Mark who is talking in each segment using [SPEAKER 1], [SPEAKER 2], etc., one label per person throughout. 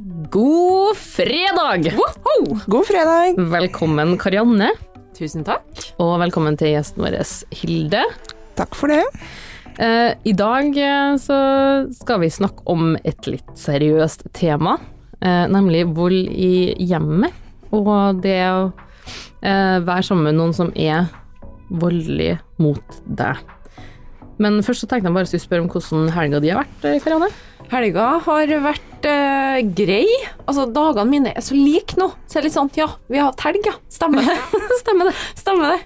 [SPEAKER 1] God fredag!
[SPEAKER 2] God fredag.
[SPEAKER 1] Velkommen, Karianne.
[SPEAKER 3] Tusen takk.
[SPEAKER 1] Og velkommen til gjesten vår, Hilde.
[SPEAKER 2] Takk for det.
[SPEAKER 1] Eh, I dag eh, så skal vi snakke om et litt seriøst tema, eh, nemlig vold i hjemmet. Og det å eh, være sammen med noen som er voldelig mot deg. Men først så tenkte jeg bare å spørre om hvordan helga di har vært, eh, Karianne.
[SPEAKER 3] Helga har vært eh, grei. Altså, dagene mine er så like nå. Så det er litt sånn, ja, vi har hatt helg, ja. Stemmer det.
[SPEAKER 1] Stemmer det.
[SPEAKER 3] Stemmer det.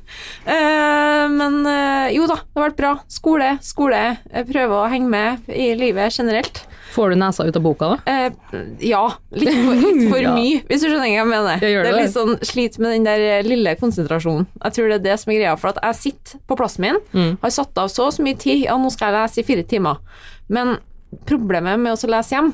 [SPEAKER 3] Eh, men eh, jo da, det har vært bra. Skole, skole. Prøve å henge med i livet generelt.
[SPEAKER 1] Får du nesa ut av boka, da?
[SPEAKER 3] Eh, ja, litt for, litt for
[SPEAKER 1] Ja.
[SPEAKER 3] mye, hvis du skjønner hva jeg mener.
[SPEAKER 1] Jeg
[SPEAKER 3] det er litt sånn slit med den der lille konsentrasjonen. Jeg tror det er det som er greia. For at jeg sitter på plassen min,
[SPEAKER 1] Mm.
[SPEAKER 3] har satt av så og så mye tid, ja, nå skal jeg lese i fire timer. Men problemet med å lese hjem,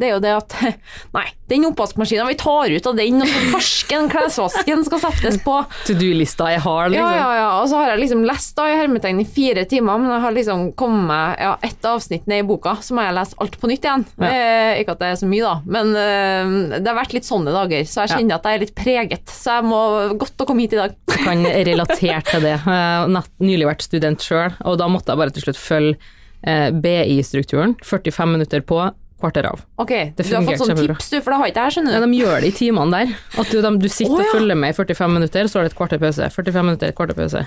[SPEAKER 3] det er jo det at Nei, den oppvaskmaskinen, vi tar ut av den, og så fersken, klesvasken skal settes på.
[SPEAKER 1] To do-lista jeg har,
[SPEAKER 3] Ja,
[SPEAKER 1] liksom.
[SPEAKER 3] ja, ja. Og så har jeg liksom lest da i hermetegn i fire timer, men jeg har liksom kommet ja, ett avsnitt ned i boka, så må jeg lese alt på nytt igjen.
[SPEAKER 1] Ja.
[SPEAKER 3] Eh, ikke at det er så mye, da, men eh, det har vært litt sånne dager, så jeg
[SPEAKER 1] Ja.
[SPEAKER 3] kjenner at jeg er litt preget. Så jeg må godt å komme hit i dag.
[SPEAKER 1] Jeg kan relatere til det. Jeg har nylig vært student sjøl, og da måtte jeg bare til slutt følge eh, BI-strukturen. 45 minutter på, kvarter av.
[SPEAKER 3] Ok,
[SPEAKER 1] Det
[SPEAKER 3] du har fått sånn tips, du, for det har ikke jeg, skjønner
[SPEAKER 1] Ja, de gjør det i timene der. At du, de, du sitter
[SPEAKER 3] oh, ja.
[SPEAKER 1] og følger med i 45 minutter, så er det et kvarter pause. 45 minutter, et kvarter pause.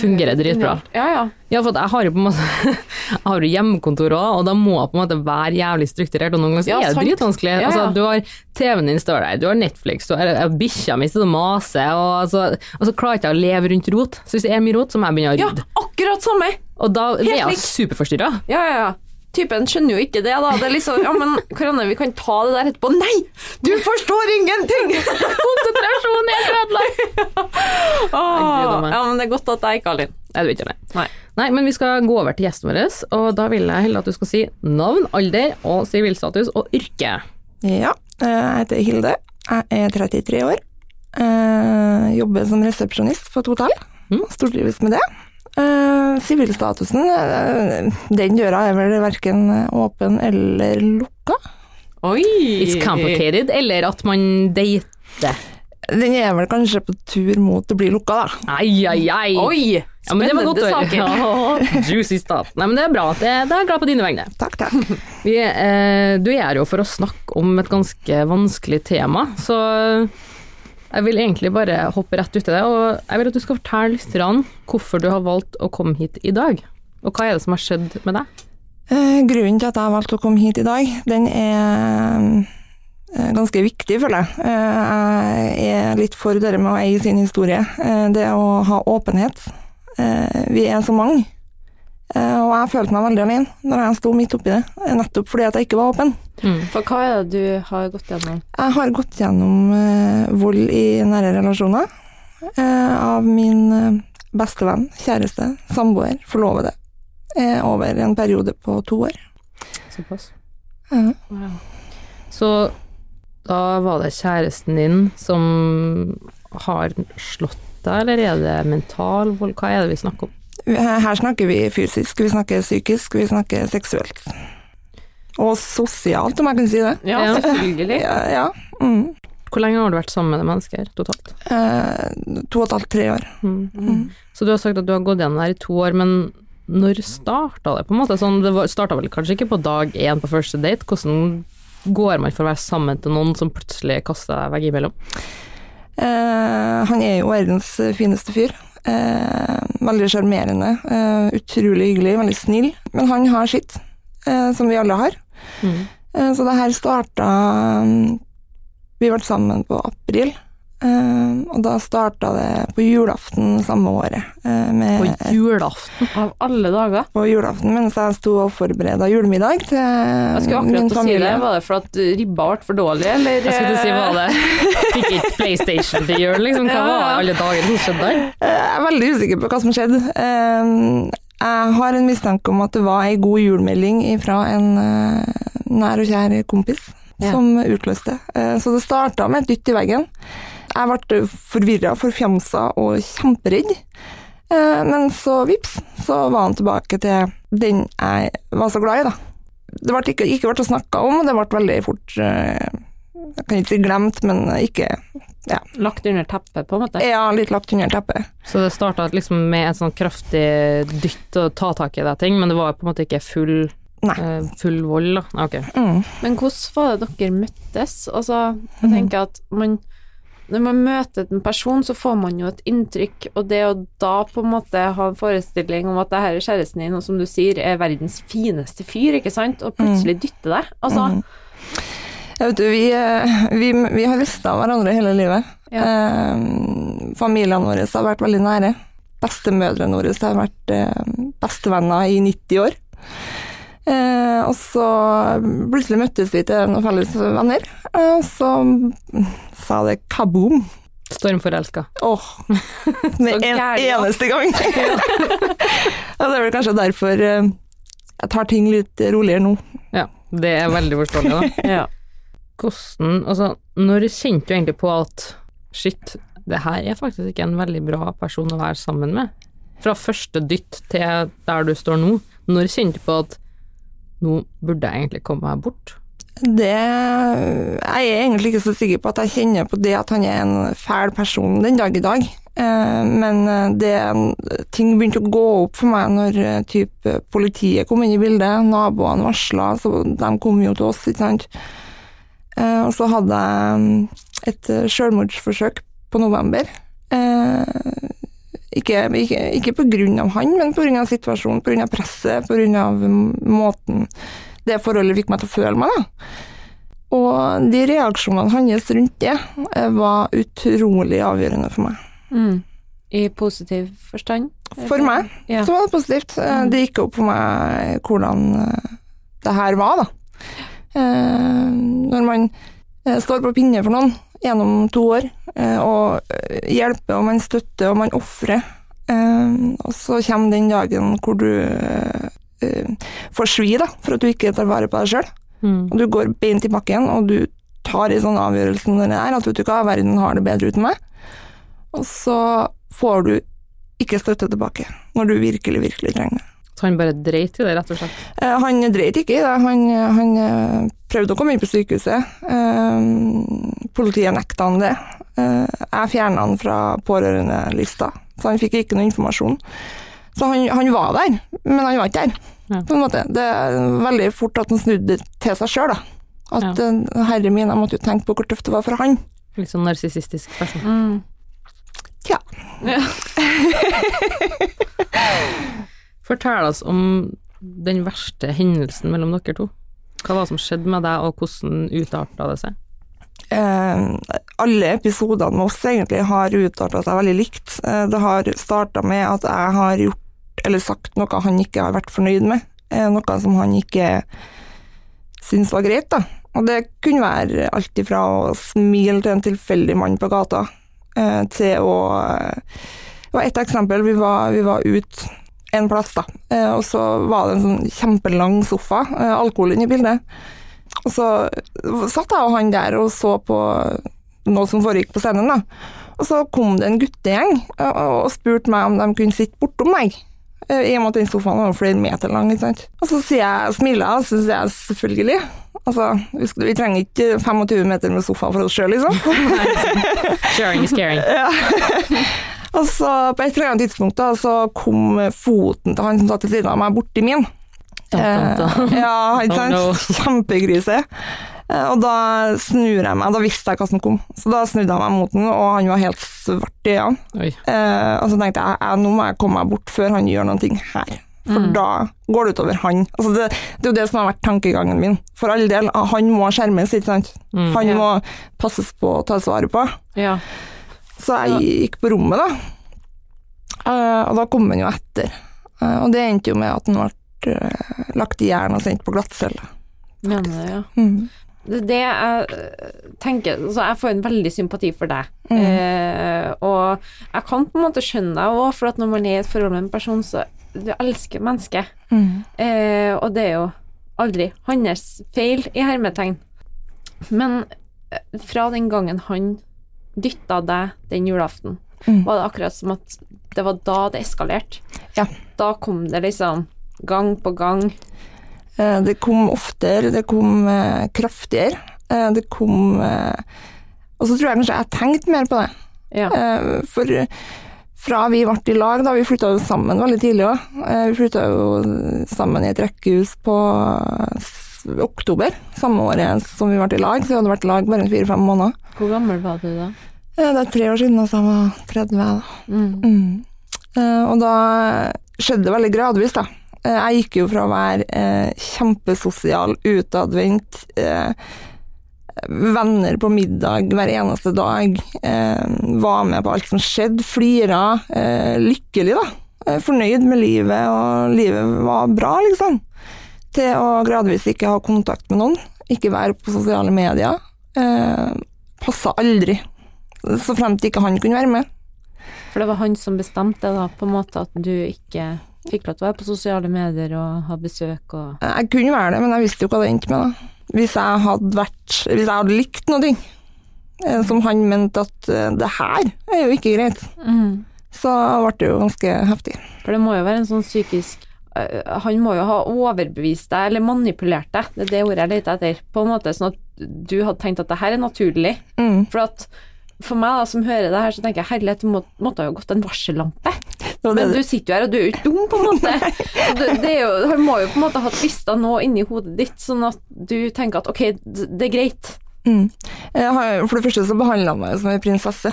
[SPEAKER 1] Fungerer dritbra.
[SPEAKER 3] Ja, ja.
[SPEAKER 1] Ja, for jeg har jo på en måte Jeg har jo hjemmekontor òg, og da må jeg på en måte være jævlig strukturert, og noen ganger så
[SPEAKER 3] Ja,
[SPEAKER 1] er det dritvanskelig.
[SPEAKER 3] Ja.
[SPEAKER 1] Altså, du har TV-en din står der, du har Netflix, du har bikkja mi sitter og maser, og, altså, og så klarer jeg ikke å leve rundt rot. Så hvis det er mye rot, så må jeg begynne å rydde.
[SPEAKER 3] ja, akkurat samme!
[SPEAKER 1] Og da blir
[SPEAKER 3] Helt
[SPEAKER 1] jeg superforstyrra.
[SPEAKER 3] Ja, ja, ja. Typen skjønner jo ikke det, da. Det er liksom Ja, men Karianne, vi kan ta det der etterpå. Nei! Du forstår ingenting!
[SPEAKER 1] Konsentrasjon er ødelagt!
[SPEAKER 3] Åh, ja, men det er godt at jeg ikke har litt.
[SPEAKER 1] Nei, du ikke det.
[SPEAKER 3] Nei.
[SPEAKER 1] Nei, men vi skal gå over til gjesten vår, og da vil jeg heller at du skal si navn, alder og sivilstatus og yrke.
[SPEAKER 2] Ja, eh, jeg heter Hilde. Jeg er 33 år. Jeg Jobber som resepsjonist på et hotell.
[SPEAKER 1] Mm.
[SPEAKER 2] Stortrives med det. Eh, Sivilstatusen, uh, den døra er vel verken åpen eller lukka.
[SPEAKER 3] Oi!
[SPEAKER 1] It's complicated, eller at man dater.
[SPEAKER 2] Den er vel kanskje på tur mot å bli lukka, da.
[SPEAKER 1] Ai, ai, ai.
[SPEAKER 3] Oi!
[SPEAKER 1] Ja, men det var godt å
[SPEAKER 3] saker.
[SPEAKER 1] Ja, juicy stuff. Nei, men det er bra. Det, det er jeg glad på dine vegne.
[SPEAKER 2] Takk, takk.
[SPEAKER 1] Vi, eh, du er her jo for å snakke om et ganske vanskelig tema, så jeg vil egentlig bare hoppe rett uti det. Og jeg vil at du skal fortelle lytterne hvorfor du har valgt å komme hit i dag. Og hva er det som har skjedd med deg?
[SPEAKER 2] Eh, Grunnen til at jeg har valgt å komme hit i dag, den er eh, ganske viktig, føler jeg. Eh, Jeg er litt for det med å eie sin historie. Det å ha åpenhet. Vi er så mange. Eh, Og jeg følte meg veldig alene når jeg sto midt oppi det, eh, nettopp fordi at jeg ikke var åpen.
[SPEAKER 3] For hva er det du har gått gjennom?
[SPEAKER 2] Jeg har gått gjennom eh, vold i nære relasjoner eh, av min eh, bestevenn, kjæreste, samboer, forlovede, eh, over en periode på to år.
[SPEAKER 1] Såpass.
[SPEAKER 2] Ja.
[SPEAKER 1] Så da var det kjæresten din som har slått deg, eller er det mental vold? Hva er det vi snakker om?
[SPEAKER 2] Her snakker vi fysisk, vi snakker psykisk, vi snakker seksuelt. Og sosialt, om jeg kan si det.
[SPEAKER 3] Ja, selvfølgelig.
[SPEAKER 2] Ja, ja. Mm.
[SPEAKER 1] Hvor lenge har du vært sammen med det mennesket totalt?
[SPEAKER 2] Eh, to og et halvt, tre år.
[SPEAKER 1] Mm. Så du har sagt at du har gått igjen der her i to år, men når starta det, på en måte? Sånn, det starta vel kanskje ikke på dag én på første date? Hvordan går man for å være sammen til noen som plutselig kaster deg veggimellom?
[SPEAKER 2] Eh, han er jo verdens fineste fyr. Eh, veldig sjarmerende, eh, utrolig hyggelig, veldig snill. Men han har sitt, eh, som vi alle har.
[SPEAKER 1] Mm.
[SPEAKER 2] Eh, så det her starta mm, Vi ble sammen på april. Eh, og da starta det på julaften samme året. Uh, med
[SPEAKER 1] På julaften?
[SPEAKER 3] Av alle dager.
[SPEAKER 2] på julaften mens jeg sto og forbereda julemiddag til
[SPEAKER 3] Jeg skulle akkurat til å si det. Var det for at ribba ble for dårlig, eller?
[SPEAKER 1] Jeg skulle si var det Fikk ikke PlayStation til jul, liksom. Hva var alle dager som skjedde der?
[SPEAKER 2] Uh, Jeg er veldig usikker på hva som skjedde. Eh, Jeg har en mistanke om at det var ei god julemelding fra en eh, nær og kjær kompis
[SPEAKER 3] Ja.
[SPEAKER 2] som utløste. Eh, Så det starta med et dytt i veggen. Jeg ble forvirra, forfjamsa og kjemperedd. Eh, Men så vips, så var han tilbake til den jeg var så glad i, da. Det ble ikke, ikke ble snakka om, og det ble veldig fort eh, Jeg kan ikke si glemt, men ikke ja.
[SPEAKER 3] Lagt under teppet, på en måte.
[SPEAKER 2] ja, litt lagt under teppet.
[SPEAKER 1] Så det starta liksom med et sånn kraftig dytt og ta tak i det ting, men det var på en måte ikke full,
[SPEAKER 2] Nei.
[SPEAKER 1] eh, full vold, da. Ok.
[SPEAKER 2] Mm.
[SPEAKER 3] Men hvordan var det dere møttes? Altså, jeg tenker at man Når man møter en person, så får man jo et inntrykk, og det å da på en måte ha en forestilling om at det her er kjæresten din, og som du sier, er verdens fineste fyr, ikke sant, og plutselig dytte deg Altså,
[SPEAKER 2] Mm. Jeg vet du, vi, eh, vi, vi har visst av hverandre hele livet.
[SPEAKER 3] Ja.
[SPEAKER 2] Eh, familiene våre har vært veldig nære. Bestemødrene våre har vært eh, bestevenner i 90 år. Eh, og så plutselig møttes vi til noen felles venner, eh, og så sa det kaboom.
[SPEAKER 1] Stormforelska.
[SPEAKER 2] Åh, med en
[SPEAKER 3] gærlig,
[SPEAKER 2] eneste gang. og det er vel kanskje derfor eh, jeg tar ting litt roligere nå.
[SPEAKER 1] Ja, det er veldig forståelig, da.
[SPEAKER 3] ja.
[SPEAKER 1] Hvordan Altså, når kjente du egentlig på at shit, det her er faktisk ikke en veldig bra person å være sammen med? Fra første dytt til der du står nå, når kjente du på at nå burde jeg egentlig komme meg bort?
[SPEAKER 2] Det Jeg er egentlig ikke så sikker på at jeg kjenner på det at han er en fæl person den dag i dag. Eh, Men eh, det, ting begynte å gå opp for meg når eh, typ, politiet kom inn i bildet, naboene varsla, så de kom jo til oss, ikke sant. Og så hadde jeg mm, et selvmordsforsøk på november. Eh, Ikke, ikke, ikke av han, men av situasjonen, av presset, av måten det forholdet fikk meg til å føle meg. Da. Og de reaksjonene hans rundt det eh, var utrolig avgjørende for meg.
[SPEAKER 3] Mm. I positiv forstand?
[SPEAKER 2] For meg
[SPEAKER 3] Ja.
[SPEAKER 2] så var det positivt. Mm. Det gikk opp for meg hvordan eh, det her var, da. Eh, Når man eh, står på pinne for noen gjennom to år, eh, og eh, hjelper og man støtter og man ofrer, eh, og så kommer den dagen hvor du eh, eh, får svi da, for at du ikke tar vare på deg sjøl.
[SPEAKER 1] Mm.
[SPEAKER 2] Og du går beint i bakken, og du tar en sånn avgjørelse som den er, at vet du hva, verden har det bedre uten meg. Og så får du ikke støtte tilbake, når du virkelig, virkelig trenger det.
[SPEAKER 1] Så han bare dreit i det, rett og slett?
[SPEAKER 2] Eh, Han dreit ikke i det, han, han eh, prøvde å komme inn på sykehuset. Eh, Politiet nekta han det. Eh, Jeg fjerna han fra pårørendelista, så han fikk ikke noe informasjon. Så han, han var der, men han var ikke der.
[SPEAKER 1] Ja.
[SPEAKER 2] På en måte. Det er veldig fort at han snudde til seg sjøl, da. At
[SPEAKER 1] Ja.
[SPEAKER 2] eh, herre min, jeg måtte jo tenke på hvor tøft det var for han.
[SPEAKER 1] Litt sånn narsissistisk person.
[SPEAKER 3] Mm.
[SPEAKER 2] Tja.
[SPEAKER 3] Ja.
[SPEAKER 1] Fortell oss om den verste hendelsen mellom dere to. Hva var det som skjedde med deg, og hvordan utarta det seg?
[SPEAKER 2] Eh, alle episodene med oss egentlig har utarta seg veldig likt. Eh, det har starta med at jeg har gjort eller sagt noe han ikke har vært fornøyd med. Eh, noe som han ikke syns var greit. da. Og det kunne være alt ifra å smile til en tilfeldig mann på gata, eh, til å Det var ett eksempel. Vi var, vi var ute en plass, da. Eh, og så var det en sånn kjempelang sofa, eh, alkohol inne i bildet. Og så satt jeg og han der og så på noe som foregikk på scenen, da. Og så kom det en guttegjeng og, og spurte meg om de kunne sitte bortom meg. Eh, I og med at den sofaen var flere meter lang. ikke sant? Og så sier jeg, smiler jeg, og så sier jeg selvfølgelig. Altså, vi, vi trenger ikke 25 meter med sofa for oss sjøl, liksom.
[SPEAKER 1] Sharing is caring.
[SPEAKER 2] Og så på et eller annet tidspunkt da, så kom foten til han som satt til siden av meg, borti min. Eh, ja, ikke sant?
[SPEAKER 1] Oh, no.
[SPEAKER 2] Kjempegrise. Eh, Og da snur jeg meg, da visste jeg hva som kom. Så da snudde jeg meg mot den, og han var helt svart i øynene. Eh, og så tenkte jeg, jeg nå må jeg komme meg bort før han gjør noen ting her. For da går det utover han. Altså det, det er jo det som har vært tankegangen min. For all del, han må skjermes, ikke sant.
[SPEAKER 1] Mm.
[SPEAKER 2] Han
[SPEAKER 3] Ja.
[SPEAKER 2] må passes på og tas vare på.
[SPEAKER 3] ja.
[SPEAKER 2] Så jeg gikk på rommet, da. Eh, og da kom han jo etter. Eh, og det endte jo med at han ble eh, lagt i jern og sendt på glattcelle.
[SPEAKER 3] Mener du, ja.
[SPEAKER 2] Mm.
[SPEAKER 3] Det det jeg tenker Så Jeg får en veldig sympati for deg.
[SPEAKER 2] Mm.
[SPEAKER 3] Eh, og jeg kan på en måte skjønne deg òg, for at når man er i et forhold med en person, så du elsker mennesket.
[SPEAKER 2] Mm.
[SPEAKER 3] Eh, og det er jo aldri hans feil, i hermetegn. Men fra den gangen han dytta deg den julaften,
[SPEAKER 2] Mm.
[SPEAKER 3] var det akkurat som at det var da det eskalerte.
[SPEAKER 2] Ja.
[SPEAKER 3] Da kom det liksom gang på gang.
[SPEAKER 2] Eh, Det kom oftere, det kom eh, kraftigere. Eh, det kom Og så tror jeg kanskje jeg tenkte mer på det.
[SPEAKER 3] Ja.
[SPEAKER 2] For fra vi ble i lag, da, vi flytta jo sammen veldig tidlig òg. Vi flytta jo sammen i et rekkehus på oktober, samme året som vi ble i lag. Så vi hadde vært i lag bare fire-fem måneder.
[SPEAKER 3] Hvor gammel var du da?
[SPEAKER 2] Eh, Det er tre år siden, altså jeg var 30. Da.
[SPEAKER 3] Mm.
[SPEAKER 2] Mm. Eh, Og da skjedde det veldig gradvis, da. Eh, Jeg gikk jo fra å være eh, kjempesosial, utadvendt, eh, venner på middag hver eneste dag, eh, var med på alt som skjedde, flira, lykkelig, da. Fornøyd med livet, og livet var bra, liksom. Til å gradvis ikke ha kontakt med noen, ikke være på sosiale medier. Eh, Passa aldri. Så fremt ikke han kunne være med.
[SPEAKER 3] For det var han som bestemte da, på en måte at du ikke fikk lov til å være på sosiale medier og ha besøk og
[SPEAKER 2] Jeg kunne være det, men jeg visste jo hva det endte med. da. Hvis jeg hadde vært, hvis jeg hadde likt noe eh, som han mente at eh, det her er jo ikke greit, så ble det jo ganske heftig.
[SPEAKER 3] For det må jo være en sånn psykisk Han må jo ha overbevist deg, eller manipulert deg, det er det ordet jeg leter etter, på en måte sånn at du hadde tenkt at det her er naturlig.
[SPEAKER 2] Mm.
[SPEAKER 3] For at for meg da, som hører det her, så tenker jeg herlighet, du må, måtte ha gått en varsellampe. Men du sitter jo her, og du er jo ikke dum, på en måte. Det, det jo, han må jo på en måte ha tvista noe inni hodet ditt, sånn at du tenker at ok, det er greit.
[SPEAKER 2] Mm. Jeg har, For det første så behandla han meg som en prinsesse.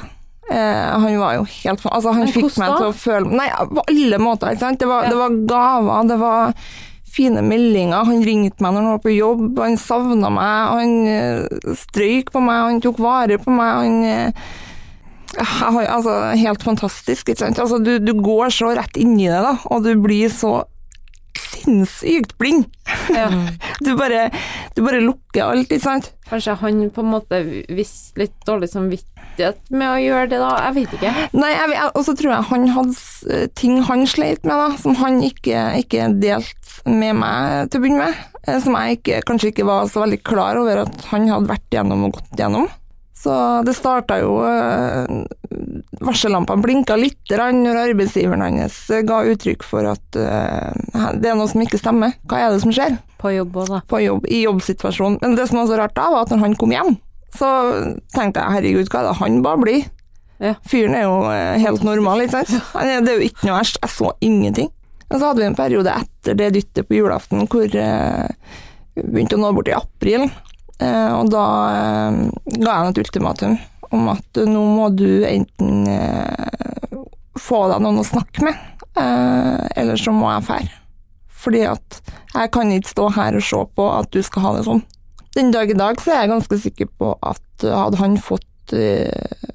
[SPEAKER 2] Eh, han var jo helt Altså, han fikk meg til å føle Nei, på alle måter, ikke sant. Det var,
[SPEAKER 3] Ja.
[SPEAKER 2] det var gaver, det var fine meldinger. Han ringte meg når han var på jobb, han savna meg, han eh, strøyk på meg, han tok vare på meg. han... eh, har, altså, helt fantastisk, ikke sant. Altså, du, du går så rett inn i det, da, og du blir så sinnssykt blind.
[SPEAKER 3] Ja.
[SPEAKER 2] Du bare, du bare lukker alt, ikke sant.
[SPEAKER 3] Kanskje han på en måte visste litt dårlig samvittighet med å gjøre det da, jeg vet ikke.
[SPEAKER 2] Nei, og så tror jeg han hadde ting han sleit med, da, som han ikke, ikke delte med meg til å begynne med. eh, Som jeg ikke, kanskje ikke var så veldig klar over at han hadde vært gjennom og gått gjennom. Så det starta jo eh, Varsellampene blinka litt grann når arbeidsgiveren hans eh, ga uttrykk for at eh, det er noe som ikke stemmer. Hva er det som skjer?
[SPEAKER 3] På jobb òg, da.
[SPEAKER 2] på jobb, i jobbsituasjonen. Men det som var så rart da, var at når han kom hjem, så tenkte jeg herregud, hva er det han bare blir?
[SPEAKER 3] Ja.
[SPEAKER 2] Fyren er jo eh, helt normal, ikke sant? Han det er jo ikke noe verst. Jeg så ingenting. Men så hadde vi en periode etter det dyttet på julaften hvor eh, vi begynte å nå bort i april, eh, og da eh, ga jeg ham et ultimatum om at nå må du enten eh, få deg noen å snakke med, eh, eller så må jeg fære. Fordi at jeg kan ikke stå her og se på at du skal ha det sånn. Den dag i dag så er jeg ganske sikker på at hadde han fått uh,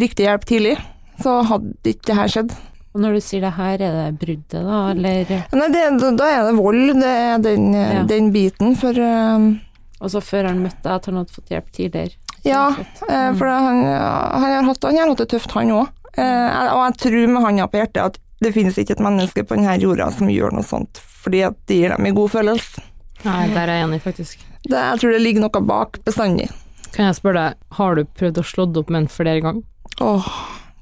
[SPEAKER 2] riktig hjelp tidlig, så hadde ikke det her skjedd.
[SPEAKER 3] Og når du sier det her, er det bruddet da, eller
[SPEAKER 2] Nei, det, da- er det vold, det er den, uh,
[SPEAKER 3] Ja.
[SPEAKER 2] den biten, for uh,
[SPEAKER 3] Altså før han møtte deg, at han hadde fått hjelp tidligere?
[SPEAKER 2] Ja, uh, for han, han, har hatt, han har hatt det tøft, han òg. og jeg tror med handa på hjertet at det finnes ikke et menneske på denne jorda som gjør noe sånt, fordi at det gir dem en god følelse.
[SPEAKER 1] Nei, der er jeg enig, faktisk.
[SPEAKER 2] Det, jeg tror det ligger noe bak bestandig.
[SPEAKER 1] Kan jeg spørre deg, har du prøvd å slå opp med en flere ganger?
[SPEAKER 2] Åh,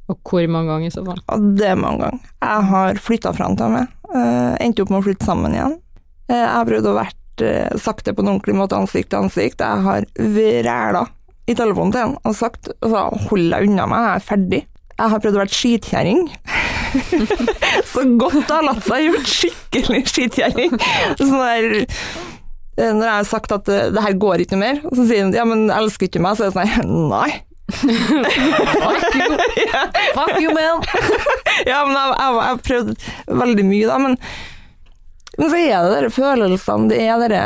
[SPEAKER 1] Og hvor mange ganger i så fall?
[SPEAKER 2] Det er mange ganger. Jeg har flytta fra han til meg. Uh, endte opp med å flytte sammen igjen. Uh, jeg har prøvd å vært uh, sagt det på en ordentlig måte, ansikt til ansikt. Jeg har vræla i telefonen til han og sagt altså, hold deg unna meg, jeg er ferdig. Jeg har prøvd å være skitkjerring. Så godt det har latt seg gjort. Skikkelig skitkjerring. Sånn der eh, Når jeg har sagt at eh, det her går ikke mer, og så sier han ja, men elsker ikke meg, så er det sånn nei.
[SPEAKER 3] Fuck you! Fuck you, man!
[SPEAKER 2] Ja, men jeg, jeg, jeg har prøvd veldig mye, da. Men, men så er det de følelsene, det er dere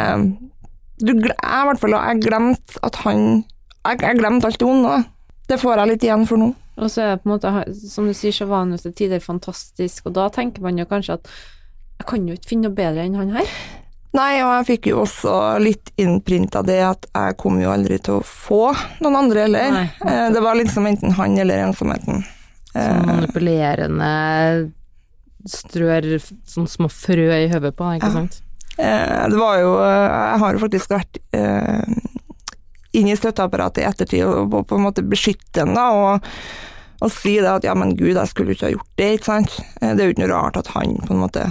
[SPEAKER 2] du, Jeg i hvert fall har glemt at han Jeg jeg glemte alt det onde. Det får jeg litt igjen for nå.
[SPEAKER 3] Og så er det på en måte, som du sier, så var han jo til tider fantastisk, og da tenker man jo kanskje at jeg kan jo ikke finne noe bedre enn han her.
[SPEAKER 2] Nei, og jeg fikk jo også litt innprinta det at jeg kom jo aldri til å få noen andre heller.
[SPEAKER 3] Nei,
[SPEAKER 2] Eh, det var liksom enten han eller ensomheten.
[SPEAKER 1] Sånn
[SPEAKER 2] Eh,
[SPEAKER 1] manipulerende strør sånn små frø i hodet på ikke sant?
[SPEAKER 2] Eh, det var jo Jeg har jo faktisk vært eh, inn i støtteapparatet i ettertid og, på en måte beskytte ham, da, og, og si det at ja, men gud, jeg skulle ikke ha gjort det, ikke sant. Det er jo ikke noe rart at han på en måte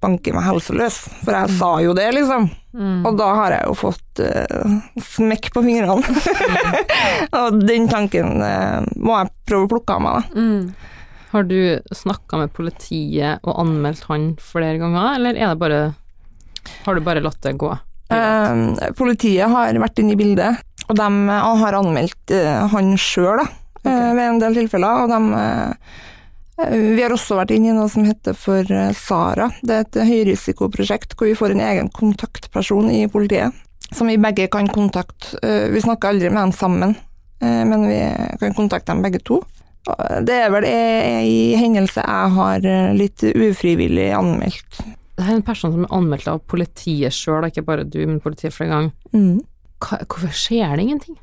[SPEAKER 2] banke meg helseløs, for jeg sa jo det, liksom.
[SPEAKER 3] Mm.
[SPEAKER 2] Og da har jeg jo fått uh, smekk på fingrene. og den tanken uh, må jeg prøve å plukke av meg, da.
[SPEAKER 3] Mm.
[SPEAKER 1] Har du snakka med politiet og anmeldt han flere ganger, eller er det bare Har du bare latt det gå?
[SPEAKER 2] Eh, politiet har vært inne i bildet, og de eh, har anmeldt han sjøl, da. eh, ved en del tilfeller. Og de Vi har også vært inne i noe som heter for eh, SARA. Det er et høyrisikoprosjekt hvor vi får en egen kontaktperson i politiet. Som vi begge kan kontakte. Eh, Vi snakker aldri med dem sammen, eh, men vi kan kontakte dem begge to. Det er vel ei hendelse jeg har eh, litt ufrivillig anmeldt.
[SPEAKER 1] Det er en person som er anmeldt av politiet sjøl, ikke bare du, men politiet flere ganger.
[SPEAKER 2] Mm.
[SPEAKER 1] Hvorfor skjer det ingenting?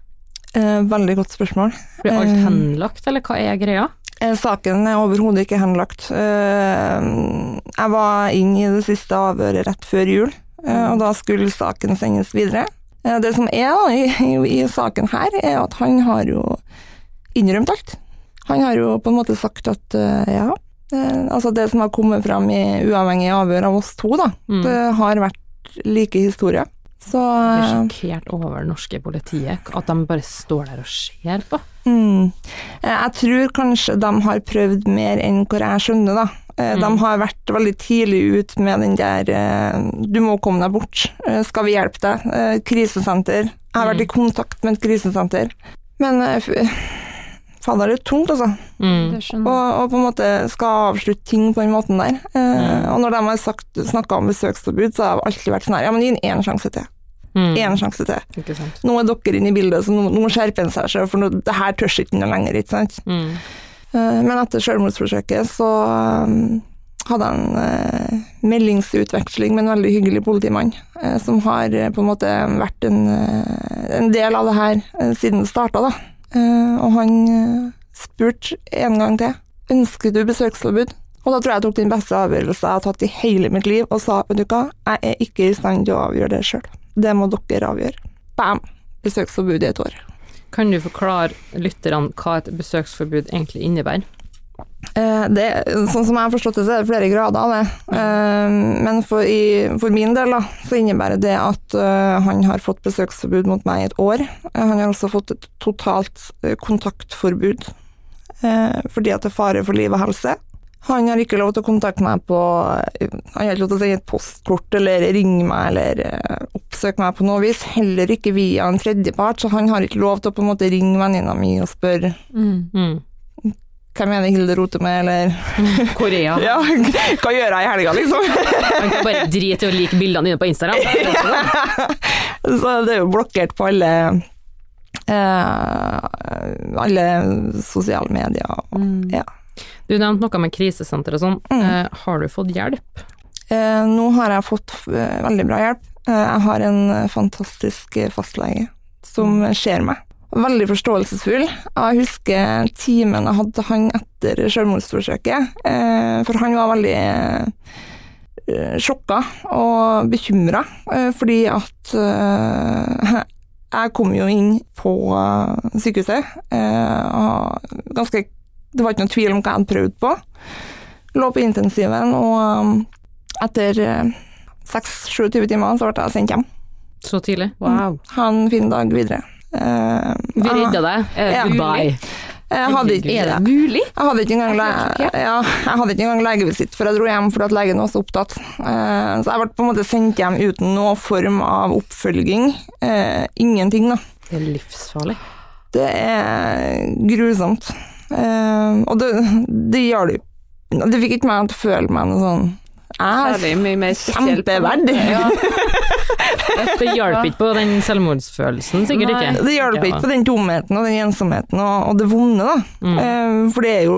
[SPEAKER 2] Eh, Veldig godt spørsmål.
[SPEAKER 1] Blir alt
[SPEAKER 2] Eh.
[SPEAKER 1] henlagt, eller hva er greia?
[SPEAKER 2] Eh, Saken er overhodet ikke henlagt. Eh, Jeg var inne i det siste avhøret rett før jul, eh, og da skulle saken sendes videre. Det som er da, i, i, i saken her, er at han har jo innrømt alt. Han har jo på en måte sagt at ja, altså det som har kommet fram i uavhengig avhør av oss to, da,
[SPEAKER 1] Mm.
[SPEAKER 2] det har vært like historier. Så
[SPEAKER 1] Jeg er
[SPEAKER 2] eh,
[SPEAKER 1] sjokkert over det norske politiet, at de bare står der og ser på.
[SPEAKER 2] Mm. Eh, Jeg tror kanskje de har prøvd mer enn hvor jeg skjønner, da. Eh, De
[SPEAKER 1] Mm.
[SPEAKER 2] har vært veldig tidlig ut med den der 'du må komme deg bort', 'skal vi hjelpe deg', krisesenter. Jeg har vært i kontakt med et krisesenter. Men fader, det er tungt, altså.
[SPEAKER 1] Mm.
[SPEAKER 2] Og, og på en måte skal avslutte ting på den måten der. Eh, Og når de har snakka om besøksforbud, så har det alltid vært sånn her, ja, men gi den én sjanse til.
[SPEAKER 1] Mm.
[SPEAKER 2] Sjanse til. Nå er dere inne i bildet, så nå, nå skjerper han seg, for nå, det her tør ikke noe lenger, ikke sant.
[SPEAKER 1] Mm.
[SPEAKER 2] Eh, Men etter selvmordsforsøket så um, hadde jeg en eh, meldingsutveksling med en veldig hyggelig politimann, eh, som har eh, på en måte vært en, en del av det her siden det starta, da. Eh, og han eh, spurte en gang til ønsker du besøksforbud. Og da tror jeg jeg tok den beste avgjørelsen jeg har tatt i hele mitt liv, og sa vet du hva, jeg er ikke i stand til å avgjøre det sjøl. Det må dere avgjøre. Bam! Besøksforbud i et år.
[SPEAKER 1] Kan du forklare lytterne hva et besøksforbud egentlig innebærer?
[SPEAKER 2] Eh, det, sånn som jeg har forstått det, så er det flere grader av det. Eh, men for, i, for min del da, så innebærer det at eh, han har fått besøksforbud mot meg i et år. Han har også fått et totalt kontaktforbud eh, fordi at det er fare for liv og helse. Han har ikke lov til å kontakte meg på Han har ikke lov til å sende et postkort eller ringe meg eller oppsøke meg på noe vis. Heller ikke via en tredjepart, så han har ikke lov til å på en måte ringe venninna mi og spørre
[SPEAKER 3] Mm.
[SPEAKER 1] Mm.
[SPEAKER 2] hvem er det Hilde roter med, eller
[SPEAKER 1] Korea.
[SPEAKER 2] Ja, hva gjør jeg i helga, liksom?
[SPEAKER 1] Man kan bare drite i å like bildene dine på Instagram.
[SPEAKER 2] Så det er jo blokkert på alle eh, alle sosiale medier. Og,
[SPEAKER 3] Mm.
[SPEAKER 2] ja.
[SPEAKER 1] Du nevnte noe med krisesenter og sånn.
[SPEAKER 2] Mm.
[SPEAKER 1] Eh, har du fått hjelp?
[SPEAKER 2] Eh, nå har jeg fått eh, veldig bra hjelp. Eh, jeg har en eh, fantastisk fastlege som ser meg. Veldig forståelsesfull. Jeg husker timen jeg hadde han etter selvmordsforsøket, eh, for han var veldig eh, sjokka og bekymra, eh, fordi at jeg kom jo inn på eh, sykehuset. eh, ganske, det var ikke noen tvil om hva jeg hadde prøvd på. Lå på intensiven, og etter eh, 6-27 timer så ble jeg sendt hjem.
[SPEAKER 1] Så tidlig?
[SPEAKER 3] Wow.
[SPEAKER 2] Ha en fin dag videre. Eh,
[SPEAKER 1] Vi redda deg.
[SPEAKER 3] Er det
[SPEAKER 2] Ja.
[SPEAKER 1] Goodbye.
[SPEAKER 2] Jeg hadde ikke,
[SPEAKER 3] Er det mulig?
[SPEAKER 2] jeg hadde ikke engang,
[SPEAKER 3] Jeg
[SPEAKER 2] le ja, engang legevisitt før jeg dro hjem fordi at legen var så opptatt. Uh, så jeg ble på en måte sendt hjem uten noen form av oppfølging. Uh, ingenting, da.
[SPEAKER 1] Det er livsfarlig.
[SPEAKER 2] Det er grusomt. Eh, og det, det gjør det fikk ikke meg til å føle meg noe sånn
[SPEAKER 3] Særlig mye mer.
[SPEAKER 2] Kjempeverdig.
[SPEAKER 3] Ja.
[SPEAKER 1] Det hjalp ikke på den selvmordsfølelsen, sikkert
[SPEAKER 3] Nei.
[SPEAKER 1] ikke.
[SPEAKER 2] Det hjelper ikke på den tomheten og den ensomheten og, og det vonde, da.
[SPEAKER 1] Mm.
[SPEAKER 2] Eh, for det er jo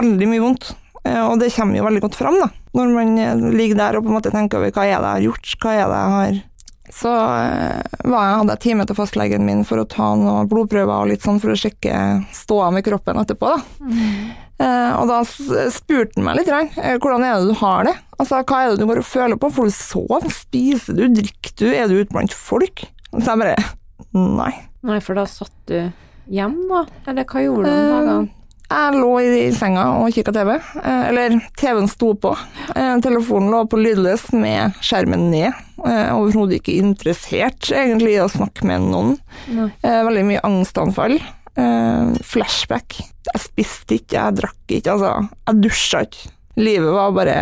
[SPEAKER 2] veldig mye vondt. Eh, og det kommer jo veldig godt fram, da. Når man eh, ligger der og på en måte tenker over hva er det jeg har gjort, hva er det jeg har Så var jeg, hadde jeg time til fastlegen min for å ta noen blodprøver og litt sånn for å sjekke ståa med kroppen etterpå, da. Mm. og da spurte han meg litt, hvordan er det du har det? Altså, hva er det du går og føler på? Får du sove? Spiser du? Drikker du? Er du ute blant folk? Så jeg bare Nei.
[SPEAKER 3] Nei, for da satt du hjem, da? Eller hva gjorde du den dagen?
[SPEAKER 2] Jeg lå i senga og kikka TV. Eh, eller, TV-en sto på. Eh, telefonen lå på lydløs med skjermen ned. Eh, Overhodet ikke interessert egentlig i å snakke med noen.
[SPEAKER 3] Nei.
[SPEAKER 2] Eh, veldig mye angstanfall. Eh, flashback. Jeg spiste ikke, jeg drakk ikke, altså. Jeg dusja ikke. Livet var bare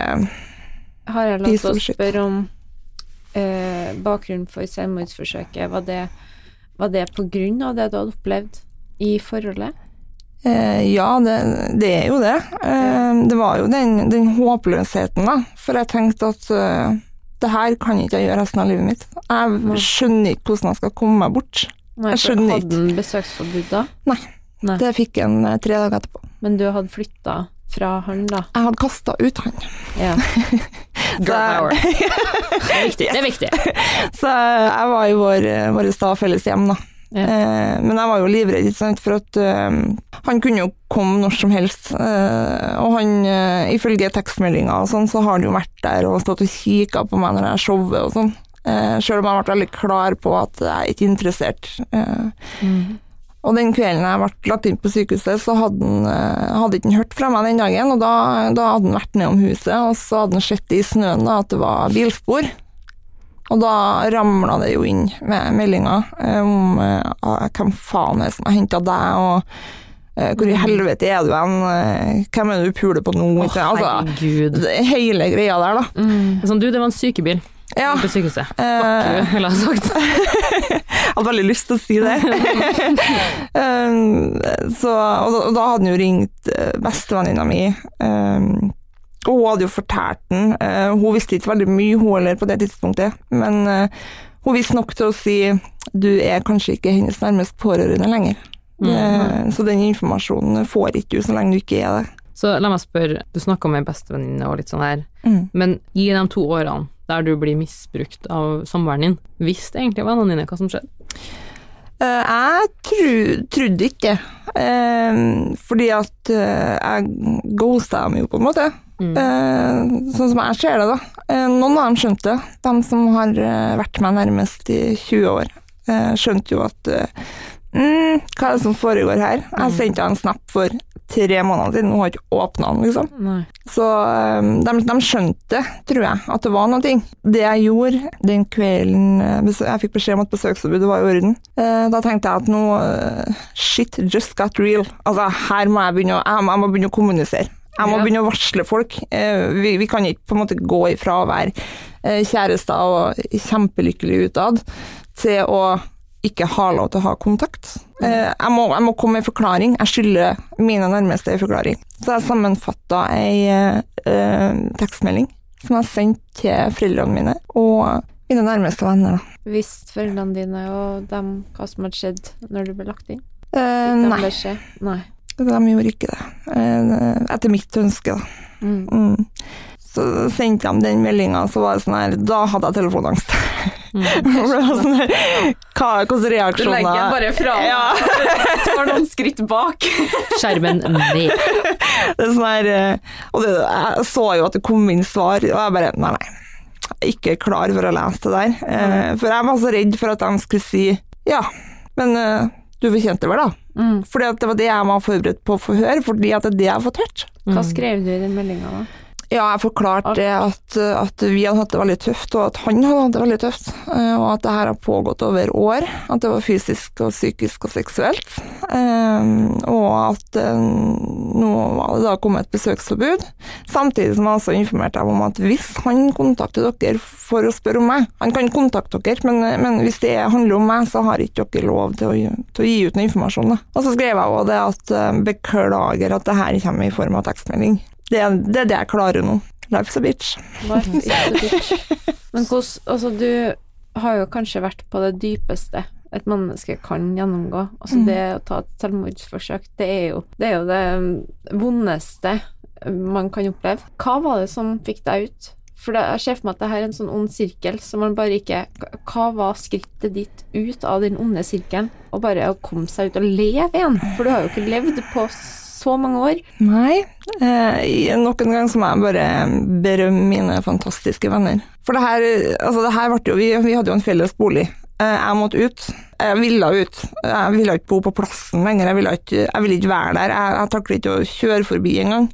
[SPEAKER 3] Har jeg til å spørre om eh, bakgrunnen for selvmordsforsøket? Var det, var det på grunn av det du hadde opplevd i forholdet?
[SPEAKER 2] Eh, ja, det, det er jo det. Eh, det var jo den, den håpløsheten, da. For jeg tenkte at uh, det her kan ikke jeg gjøre resten av livet mitt. Jeg skjønner ikke hvordan jeg skal komme meg bort.
[SPEAKER 3] Nei,
[SPEAKER 2] Jeg
[SPEAKER 3] for
[SPEAKER 2] ikke.
[SPEAKER 3] Hadde han besøksforbud da?
[SPEAKER 2] Nei.
[SPEAKER 3] Nei.
[SPEAKER 2] Det fikk jeg eh, tre dager etterpå.
[SPEAKER 3] Men du hadde flytta fra han, da?
[SPEAKER 2] Jeg hadde kasta ut han.
[SPEAKER 3] Ja.
[SPEAKER 1] Girl power. Det er viktig. Det er viktig.
[SPEAKER 2] Så jeg var i vår, vår da felles hjem, da.
[SPEAKER 3] Ja.
[SPEAKER 2] Eh, men jeg var jo livredd, ikke sant, for at eh, han kunne jo komme når som helst. Eh, og han, eh, ifølge tekstmeldinga og sånn, så har han jo vært der og stått og kikka på meg når jeg showet og sånn. Eh, Sjøl om jeg vært veldig klar på at jeg er ikke interessert.
[SPEAKER 3] Mm.
[SPEAKER 2] Og den kvelden jeg ble lagt inn på sykehuset, så hadde han eh, hadde ikke hørt fra meg den dagen. Og da, da hadde han vært nedom huset, og så hadde han sett i snøen da, at det var bilspor. Og da ramla det jo inn med meldinger eh, om eh, ah, hvem faen er det som har henta deg, og hvor i helvete er du hen, hvem er det du puler på nå? Oh, altså,
[SPEAKER 1] herregud.
[SPEAKER 2] hele greia der, da.
[SPEAKER 3] Mm.
[SPEAKER 1] Sånn, du, det var en sykebil
[SPEAKER 2] Ja,
[SPEAKER 1] på sykehuset.
[SPEAKER 2] Fuck
[SPEAKER 1] you, ville jeg sagt.
[SPEAKER 2] jeg hadde veldig lyst til å si det. um, så, og, da, og da hadde han jo ringt uh, bestevenninna mi, um, og hun hadde jo fortalt den. Uh, hun visste ikke veldig mye, hun heller, på det tidspunktet, men uh, hun visste nok til å si du er kanskje ikke hennes nærmest pårørende lenger. Uh, så den informasjonen får ikke du så lenge du ikke er det.
[SPEAKER 1] Så la meg spørre, du snakka med bestevenninne og litt sånn her,
[SPEAKER 2] Mm.
[SPEAKER 1] men i de to årene der du blir misbrukt av samboeren din, visste egentlig vennene dine hva som skjedde?
[SPEAKER 2] Eh, jeg tru, trodde ikke, eh, fordi at eh, jeg ghosta dem jo, på en måte.
[SPEAKER 1] Mm.
[SPEAKER 2] Sånn som jeg ser det, da. Noen av dem skjønte det. De som har vært meg nærmest i 20 år, skjønte jo at mm, Hva er det som foregår her? Jeg sendte en snap for tre måneder siden, hun har ikke åpna den, liksom.
[SPEAKER 3] Nei.
[SPEAKER 2] Så um, de, de skjønte, tror jeg, at det var noe. Det jeg gjorde den kvelden eh, jeg fikk beskjed om at besøksforbudet var i orden, eh, da tenkte jeg at nå eh, Shit just got real. Altså, her må jeg begynne jeg, må- jeg må begynne å kommunisere. Jeg må
[SPEAKER 1] Ja.
[SPEAKER 2] begynne å varsle folk. Vi, vi kan ikke på en måte gå ifra å være kjærester og kjempelykkelige utad, til å ikke har lov til å ha kontakt. Eh, jeg, må, jeg må komme med en forklaring. Jeg skylder mine nærmeste en forklaring. Så jeg sammenfatta ei eh, tekstmelding som jeg sendte til foreldrene mine og mine nærmeste venner.
[SPEAKER 3] Visste foreldrene dine og dem hva som hadde skjedd når du ble lagt inn?
[SPEAKER 2] Eh, nei?
[SPEAKER 3] Nei.
[SPEAKER 2] de gjorde ikke det. Eh, etter mitt ønske, da.
[SPEAKER 3] Mm.
[SPEAKER 2] Mm. Så sendte de den meldinga, så var det sånn her Da hadde jeg telefonangst.
[SPEAKER 1] Mm.
[SPEAKER 2] For det var sånn her, hva, Hvilke reaksjoner
[SPEAKER 3] fra
[SPEAKER 2] Ja.
[SPEAKER 3] tar noen skritt bak.
[SPEAKER 1] Skjermen ned.
[SPEAKER 2] Det er sånn her, eh, og det, jeg så jo at det kom inn svar, og jeg bare Nei, nei. Ikke klar for å lese det der. Eh, for jeg var så redd for at de skulle si Ja, men eh, du fortjente vel, da?
[SPEAKER 3] Mm.
[SPEAKER 2] Fordi det var det jeg var forberedt på å få høre, fordi at det er det jeg har fått hørt.
[SPEAKER 3] Hva
[SPEAKER 1] Mm.
[SPEAKER 3] skrev du i den meldinga, da?
[SPEAKER 2] Ja, jeg forklarte det at, at vi hadde hatt det veldig tøft, og at han hadde hatt det veldig tøft. eh, Og at det her har pågått over år. At det var fysisk og psykisk og seksuelt. Eh, Og at eh, nå var det da kommet et besøksforbud. Samtidig som jeg også informerte dem om at hvis han kontakter dere for å spørre om meg Han kan kontakte dere, men, men hvis det handler om meg, så har ikke dere lov til å, til å gi ut noe informasjon. Da. Og så skrev jeg også det at beklager at det her kommer i form av tekstmelding. Det, er- det er det jeg klarer nå. Life's a bitch.
[SPEAKER 3] Life a bitch. Men hos, Altså, du har jo kanskje vært på det dypeste et menneske kan gjennomgå. Altså,
[SPEAKER 2] Mm.
[SPEAKER 3] det å ta et selvmordsforsøk, det er jo det, er jo det um, vondeste man kan oppleve. Hva var det som fikk deg ut? For det, jeg ser for meg at det her er en sånn ond sirkel, så man bare ikke Hva var skrittet ditt ut av den onde sirkelen? Og bare å komme seg ut og leve igjen? For du har jo ikke levd på så mange år.
[SPEAKER 2] Nei. Eh, nok en gang så må jeg bare berømme mine fantastiske venner. For det her, altså det her ble jo vi, vi hadde jo en felles bolig. Eh, Jeg måtte ut. Jeg ville ut. Jeg ville ikke bo på plassen lenger. Jeg ville ikke, jeg ville ikke være der. Jeg, jeg takler ikke å kjøre forbi engang,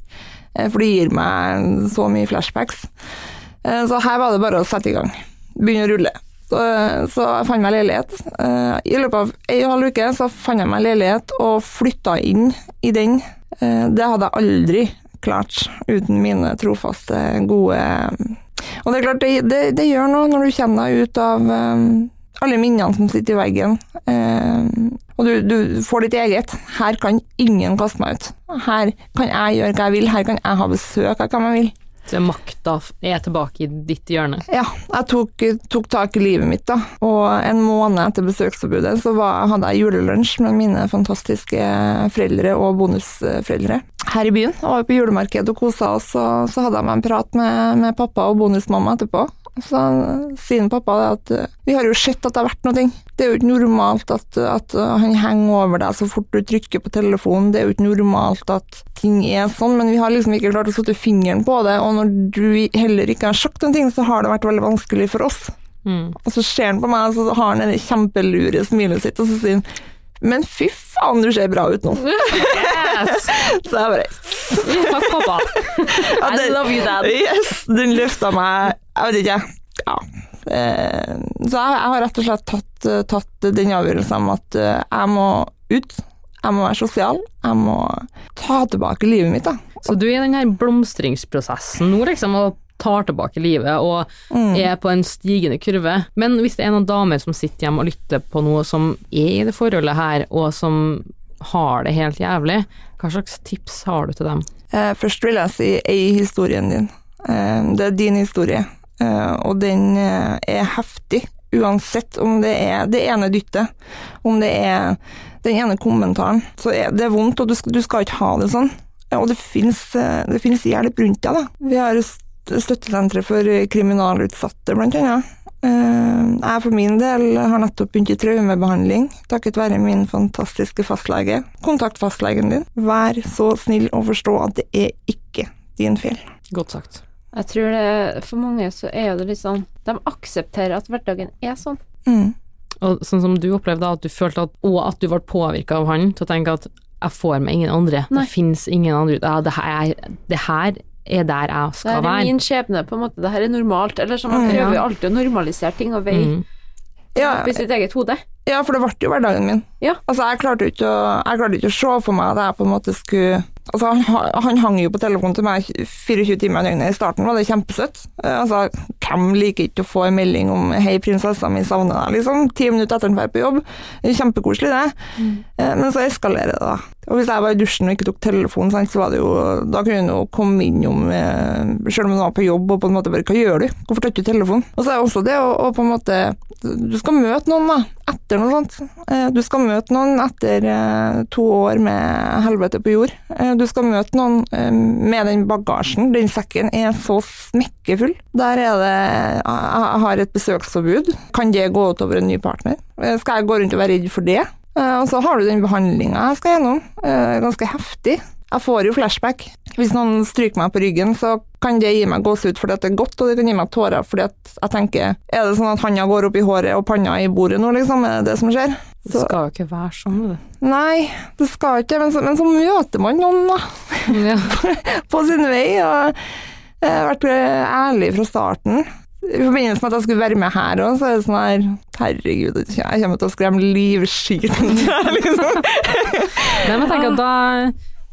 [SPEAKER 2] eh, for det gir meg så mye flashbacks. Eh, Så her var det bare å sette i gang. Begynne å rulle. Så, så jeg fant meg leilighet. Eh, I løpet av ei og en halv uke så fant jeg meg leilighet og flytta inn i den. Eh, Det hadde jeg aldri klart uten mine trofaste, gode Og det er klart, det, det, det gjør noe når du kommer deg ut av eh, alle minnene som sitter i veggen. Eh, og du, du får ditt eget. Her kan ingen kaste meg ut. Her kan jeg gjøre hva jeg vil. Her kan jeg ha besøk av hvem jeg vil.
[SPEAKER 1] Så makta er tilbake i ditt hjørne.
[SPEAKER 2] Ja, jeg tok, tok tak i livet mitt, da. Og en måned etter besøksforbudet så var, hadde jeg julelunsj med mine fantastiske foreldre og bonusforeldre her i byen. Jeg var på julemarked og kosa oss, og så hadde jeg meg en prat med, med pappa og bonusmamma etterpå. Så sier pappa det at eh, vi har jo sett at det har vært noe. Det er jo ikke normalt at, at han henger over deg så fort du trykker på telefonen. Det er jo ikke normalt at ting er sånn, men vi har liksom ikke klart å sette fingeren på det. Og når du heller ikke har sagt noen ting, så har det vært veldig vanskelig for oss.
[SPEAKER 1] Mm.
[SPEAKER 2] Og så ser han på meg, og så har han det kjempelure smilet sitt, og så sier han men fy faen, du ser bra ut nå.
[SPEAKER 1] Yes!
[SPEAKER 2] Så jeg bare
[SPEAKER 1] Takk, pappa.
[SPEAKER 3] I love you, dad.
[SPEAKER 2] Yes, den løfta meg Jeg vet ikke, ja. Eh, Så jeg, har rett og slett tatt, eh, tatt den avgjørelsen om at eh, jeg må ut. Jeg må være sosial. Jeg må ta tilbake livet mitt, da.
[SPEAKER 1] Så du er i den her blomstringsprosessen nå, liksom, og tar tilbake livet og er på en stigende kurve. Men hvis det er noen damer som sitter hjemme og lytter på noe som er i det forholdet her, og som har det helt jævlig, hva slags tips har du til dem?
[SPEAKER 2] Først vil jeg si ei historien din. Det er din historie, og den eh, er heftig. Uansett om det er det ene dyttet, om det er den ene kommentaren, så er det vondt, og du skal, du skal ikke ha det sånn. Og eh, det finnes hjelp rundt deg, da. Vi har støttesenteret for kriminalutsatte, blant annet. Eh, Jeg for min del har nettopp begynt i traumebehandling, takket være min fantastiske fastlege. Kontakt fastlegen din. Vær så snill å forstå at det er ikke din feil.
[SPEAKER 1] Godt sagt.
[SPEAKER 3] Jeg tror det, for mange så er jo det litt sånn De aksepterer at hverdagen er sånn.
[SPEAKER 2] Mm.
[SPEAKER 1] Og sånn som du opplevde, at du følte at, og at du ble påvirka av han til å tenke at jeg får med ingen andre,
[SPEAKER 3] Nei.
[SPEAKER 1] det fins ingen andre ute, ja, det, her, det her er der jeg
[SPEAKER 3] Det
[SPEAKER 1] være.
[SPEAKER 3] her er
[SPEAKER 1] være.
[SPEAKER 3] min skjebne, på en måte. Det her er normalt. Eller sånn, Man
[SPEAKER 2] Mm,
[SPEAKER 3] prøver jo
[SPEAKER 1] ja.
[SPEAKER 3] alltid å normalisere ting og veie
[SPEAKER 1] Mm.
[SPEAKER 2] Ja,
[SPEAKER 3] opp i sitt eget hode.
[SPEAKER 2] ja, for det ble jo hverdagen min.
[SPEAKER 3] Ja.
[SPEAKER 2] Altså, jeg klarte jo ikke ikke å se for meg at jeg på en måte skulle Altså, han, han hang jo på telefonen til meg 24 timer i døgnet. I starten var det kjempesøtt. Eh, Altså, hvem liker ikke å få en melding om 'hei, prinsessa mi savner deg', liksom? Ti minutter etter han drar på jobb. Kjempekoselig, det. Mm. Men så eskalerer det, da. Og hvis jeg var i dusjen og ikke tok telefonen, sant, så var det jo Da kunne hun jo komme innom, eh, selv om hun var på jobb, og på en måte bare 'hva gjør du', hvorfor tar du telefonen? Og så er det også det å, på en måte Du skal møte noen, da, etter noe sånt. Eh, Du skal møte noen etter eh, to år med helvete på jord. Du skal møte noen med den bagasjen. Den sekken er så smekkefull. Der er det Jeg har et besøksforbud. Kan det gå utover en ny partner? Skal jeg gå rundt og være redd for det? Eh, Og så har du den behandlinga jeg skal gjennom. eh, Ganske heftig. Jeg får jo flashback. Hvis noen stryker meg på ryggen, så kan det gi meg gåsehud fordi at det er godt, og det kan gi meg tårer fordi at jeg tenker Er det sånn at handa går opp i håret og panna i bordet nå, liksom? Er det det som skjer?
[SPEAKER 1] Det skal jo ikke være sånn, du.
[SPEAKER 2] nei, det skal ikke, men så, men så møter man noen, da.
[SPEAKER 1] Ja.
[SPEAKER 2] på sin vei, og jeg har vært ærlig fra starten. I forbindelse med at jeg skulle være med her òg, så er det sånn her Herregud, jeg kommer til å skremme livskiten liksom.
[SPEAKER 1] Nei, men jeg at da,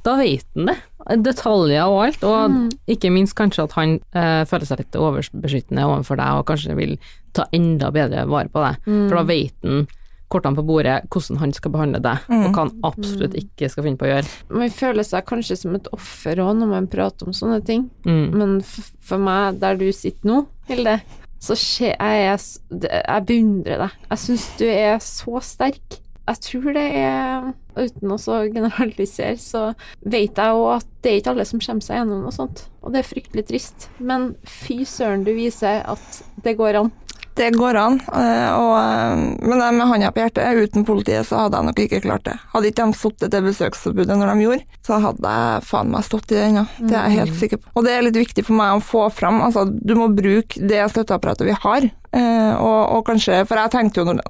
[SPEAKER 1] da vet han det. Detaljer og alt, og
[SPEAKER 3] Mm.
[SPEAKER 1] ikke minst kanskje at han eh, føler seg litt overbeskyttende overfor deg, og kanskje vil ta enda bedre vare på deg.
[SPEAKER 3] Mm.
[SPEAKER 1] For da vet han kortene på bordet hvordan han skal behandle deg,
[SPEAKER 2] Mm.
[SPEAKER 1] og hva han absolutt ikke skal finne på å gjøre.
[SPEAKER 3] Man føler seg kanskje som et offer òg når man prater om sånne ting.
[SPEAKER 1] Mm.
[SPEAKER 3] Men f for meg, der du sitter nå, Hilde, så skje- jeg, er jeg beundrer deg. Jeg syns du er så sterk. Jeg tror det er Uten å generalisere, så vet jeg òg at det er ikke alle som kommer seg gjennom noe sånt. Og det er fryktelig trist. Men fy søren, du viser at det går an.
[SPEAKER 2] Det går an, eh, og, eh, men med hånda på hjertet, uten politiet så hadde jeg nok ikke klart det. Hadde ikke de sittet det besøksforbudet når de gjorde, så hadde jeg faen meg stått i det ennå. Det er jeg helt sikker på. Og det er litt viktig for meg å få fram. Altså, du må bruke det støtteapparatet vi har. Eh, og, og kanskje, for jeg tenkte jo når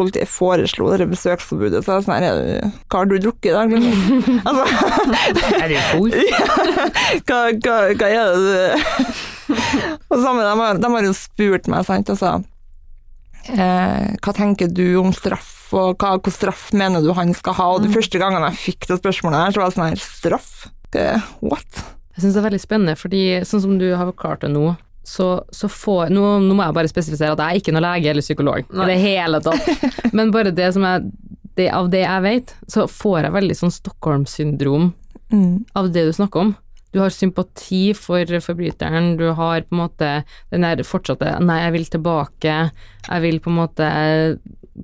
[SPEAKER 2] politiet foreslo det besøksforbudet, så er det sånn her er Hva har du drukket i dag? liksom? altså,
[SPEAKER 1] Er det full?
[SPEAKER 2] hva, hva, hva er det du Og sammen, de, har, de har jo spurt meg, sant, altså eh, Hva tenker du om straff, og hva, hva straff mener du han skal ha? Og de første gangene jeg fikk det spørsmålet her, så var det sånn her Straff? Eh, What?
[SPEAKER 1] Jeg syns det er veldig spennende, fordi sånn som du har forklart det nå, så, så får nå, nå må jeg bare spesifisere at jeg er ikke noen lege eller psykolog i det hele tatt. Men bare det som jeg det, Av det jeg vet, så får jeg veldig sånn Stockholm-syndrom
[SPEAKER 2] Mm.
[SPEAKER 1] av det du snakker om. Du har sympati for forbryteren, du har på en måte den der fortsatte 'nei, jeg vil tilbake', jeg vil på en måte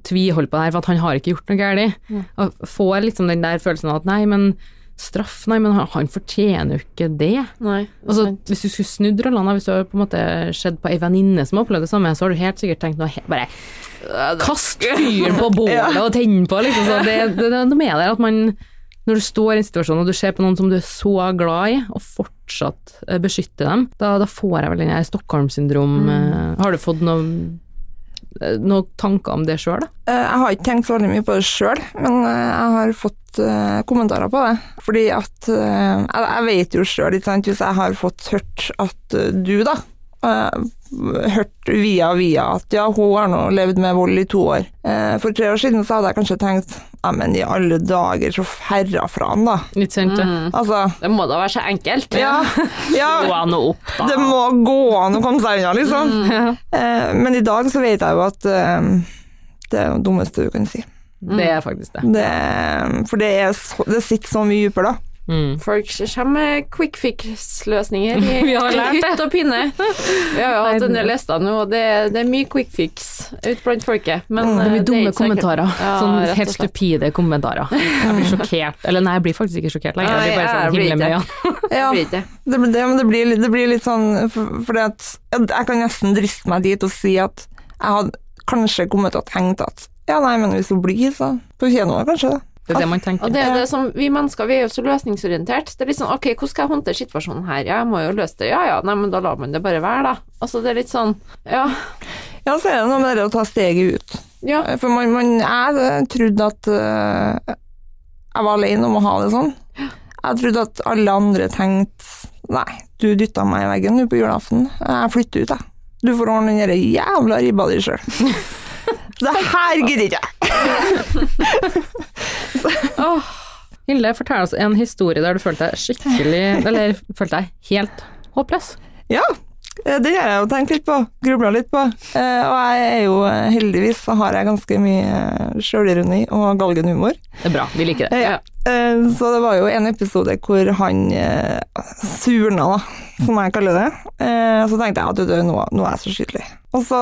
[SPEAKER 1] tviholde på det her, for at han har ikke gjort noe galt. Og Får liksom den der følelsen av at 'nei, men straff, nei, men han, han fortjener jo ikke det'.
[SPEAKER 3] Nei.
[SPEAKER 1] Altså, hvis du skulle snudd rollene, hvis du har på en måte sett på ei venninne som har opplevd det samme, så har du helt sikkert tenkt noe helt bare Kast fyren på bålet og tenn på, liksom. Så det, det, det noe med det at man Når du står i en situasjon og du ser på noen som du er så glad i, og fortsatt eh, beskytter dem, da, da får jeg vel den her Stockholm-syndrom mm. Har du fått noen eh, noen tanker om det sjøl?
[SPEAKER 2] Eh, Jeg har ikke tenkt så veldig mye på det sjøl, men eh, jeg har fått eh, kommentarer på det. Fordi at eh, Jeg vet jo sjøl, hvis jeg har fått hørt at eh, du, da eh, Hørt via via at ja, hun har nå levd med vold i to år. Eh, For tre år siden så hadde jeg kanskje tenkt ja, men i alle dager, så ferra fra han, da.
[SPEAKER 1] Litt sant, mm.
[SPEAKER 2] Altså,
[SPEAKER 3] Det må da være så enkelt.
[SPEAKER 2] ja,
[SPEAKER 1] Gå
[SPEAKER 2] ja
[SPEAKER 1] opp, da.
[SPEAKER 2] det må gå an å komme seg unna, liksom. Eh, Men i dag så vet jeg jo at eh, det er det dummeste du kan si.
[SPEAKER 1] Det er faktisk det.
[SPEAKER 2] Det, for det, er så, det sitter så mye dypere, da.
[SPEAKER 1] Mm.
[SPEAKER 3] Folk kommer med quick fix-løsninger i
[SPEAKER 1] Vi har lært det.
[SPEAKER 3] hytt og pinne. Vi har jo hatt en del gjester nå, og det, det er mye quick fix ute blant folket. Men
[SPEAKER 1] Det
[SPEAKER 3] eh,
[SPEAKER 1] blir
[SPEAKER 3] er
[SPEAKER 1] dumme
[SPEAKER 3] det så
[SPEAKER 1] kommentarer.
[SPEAKER 3] Ja,
[SPEAKER 1] sånn helt stupide kommentarer. Jeg blir sjokkert. Eller nei, jeg blir faktisk ikke sjokkert lenger. Jeg blir bare sånn himmel med øynene.
[SPEAKER 2] Ja,
[SPEAKER 3] Det blir
[SPEAKER 2] det, men det, blir, det blir litt sånn fordi at jeg, kan nesten driste meg dit og si at jeg hadde kanskje kommet til å tenke at ja, nei, men hvis hun blir, så fortjener hun det kanskje det.
[SPEAKER 1] Det er det man
[SPEAKER 3] Og
[SPEAKER 1] tenker.
[SPEAKER 3] det er det som, Vi mennesker vi er jo så løsningsorientert. Det er litt sånn ok, hvordan skal jeg håndtere situasjonen her? Ja, jeg må jo løse det. Ja ja, nei, men da lar man det bare være, da. Altså det er litt sånn Ja.
[SPEAKER 2] Ja, så er det noe med det å ta steget ut.
[SPEAKER 3] ja.
[SPEAKER 2] For man, man jeg trodde at uh, jeg var alene om å ha det sånn. Jeg trodde at alle andre tenkte nei, du dytta meg i veggen nå på julaften. Jeg flytter ut, jeg. Du får ordne den jævla ribba di sjøl. Det her gidder ikke jeg.
[SPEAKER 1] Hilde, fortell oss en historie der du følte deg skikkelig Eller følte deg helt håpløs.
[SPEAKER 2] Ja, det har jeg jo tenkt litt på, grubla litt på. Eh, og jeg er jo eh, heldigvis så har jeg ganske mye eh, sjølironi og galgenhumor.
[SPEAKER 1] Det er bra, vi liker det.
[SPEAKER 2] Ja. Så det var jo en episode hvor han surna, som jeg kaller det. Eh, så tenkte jeg at nå, nå er jeg så skytelig. Og så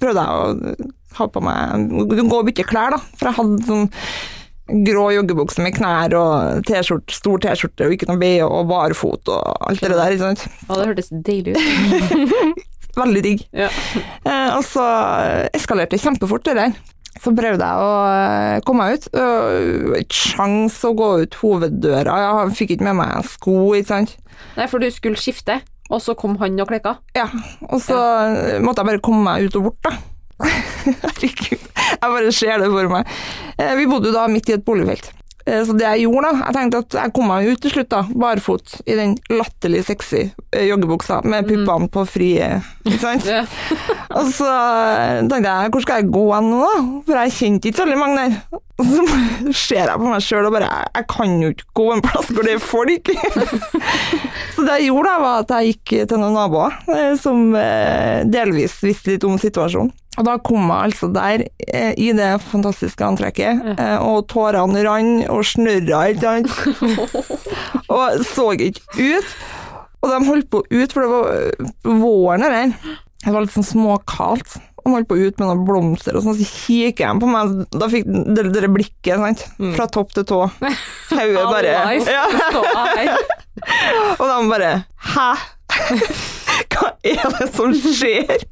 [SPEAKER 2] prøvde jeg å ha på meg Gå og bytte klær, da. For jeg hadde sånn grå joggebukse med knær og t-skjorte, stor T-skjorte og ikke noe BH og barfot og alt det der. ikke sant?
[SPEAKER 3] Ja, det hørtes deilig ut.
[SPEAKER 2] Veldig digg.
[SPEAKER 3] Ja.
[SPEAKER 2] Eh, og så eskalerte det kjempefort det der. Så prøvde jeg å eh, komme meg ut. sjans å gå ut hoveddøra. Jeg fikk ikke med meg sko, ikke sant.
[SPEAKER 3] Nei, for du skulle skifte, og så kom han og klekka.
[SPEAKER 2] Ja, og så måtte jeg bare komme meg ut og bort, da. Herregud, jeg bare ser det for meg. Eh, Vi bodde jo da midt i et boligfelt. Eh, Så det jeg gjorde da, jeg tenkte at jeg kom meg ut til slutt da, barfot i den latterlig sexy eh, joggebuksa med puppene på frie, ikke sant? Og så tenkte jeg, hvor skal jeg gå hen nå da? For jeg kjente ikke så veldig mange der. Og så ser jeg på meg selv og bare, jeg, kan jo ikke gå en plass hvor det er folk. så det jeg gjorde da, var at jeg gikk til noen naboer eh, som eh, delvis visste litt om situasjonen. Og da kom jeg altså der eh, i det fantastiske antrekket, og tårene rant og snørra, ikke sant? og så ikke ut. Og de holdt på ut, for det var våren der. Det var litt sånn småkaldt. De holdt på ut med noen blomster, og sånn, så kikker han på meg. Da fikk det, det blikket, sant. Fra topp til tå. Hodet bare ja. Og de bare Hæ? Hva er det som skjer?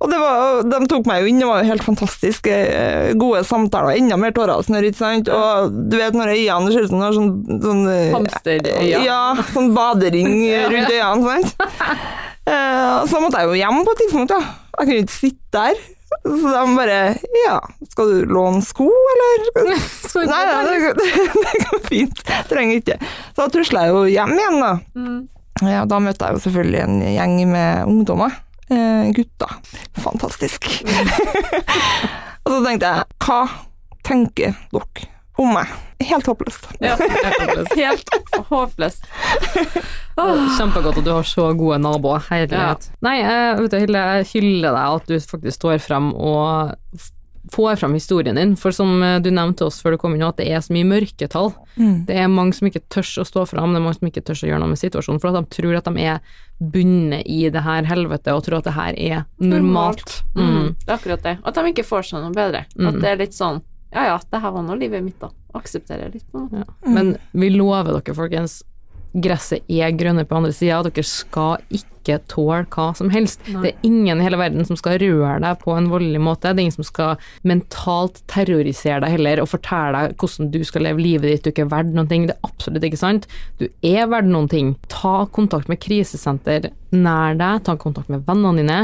[SPEAKER 2] Og det var, De tok meg jo inn, det var jo helt fantastisk eh, gode samtaler. Enda mer tårer og snørr, ikke sant. Og du vet når øynene ser ut som sånn, sånn
[SPEAKER 3] Hamsterøyne.
[SPEAKER 2] Ja, sånn badering rundt øynene, sant. Eh, så måtte jeg jo hjem på et tidspunkt, da. Jeg kunne ikke sitte der. Så de bare Ja, skal du låne sko, eller?
[SPEAKER 1] Skal
[SPEAKER 2] Nei, nei, det, det går fint. Trenger ikke. Så da tusla jeg jo hjem igjen, da.
[SPEAKER 3] Mm.
[SPEAKER 2] Ja, da møtte jeg jo selvfølgelig en gjeng med ungdommer. Eh, gutter. Fantastisk. og så tenkte jeg, hva tenker dere om meg? Helt håpløst.
[SPEAKER 3] Ja, helt håpløst. Åh.
[SPEAKER 1] Kjempegodt at du har så gode naboer. Herlighet. Nei, eh, vet du, Hilde, jeg hyller deg at du faktisk står frem og får frem historien din. For som eh, du nevnte oss før du kom inn, at det er så mye mørketall.
[SPEAKER 2] Mm.
[SPEAKER 1] Det er mange som ikke tør å stå fram, det er mange som ikke tør å gjøre noe med situasjonen, for at de tror at de er bundet i det her helvetet og tror at det her er normalt.
[SPEAKER 3] Mm.
[SPEAKER 1] Mm.
[SPEAKER 3] Det er akkurat det. At de ikke får seg noe bedre. At
[SPEAKER 1] Mm.
[SPEAKER 3] det er litt sånn Ja ja, det her var nå livet mitt, da. Aksepterer litt, på en måte.
[SPEAKER 1] Ja. Men vi lover dere, folkens, gresset er grønne på andre sida. Dere skal ikke tåle hva som helst.
[SPEAKER 3] Nei.
[SPEAKER 1] Det er ingen i hele verden som skal røre deg på en voldelig måte. Det er ingen som skal mentalt terrorisere deg heller og fortelle deg hvordan du skal leve livet ditt. Du er ikke verdt noen ting. Det er absolutt ikke sant. Du er verdt noen ting. Ta kontakt med krisesenter nær deg. Ta kontakt med vennene dine.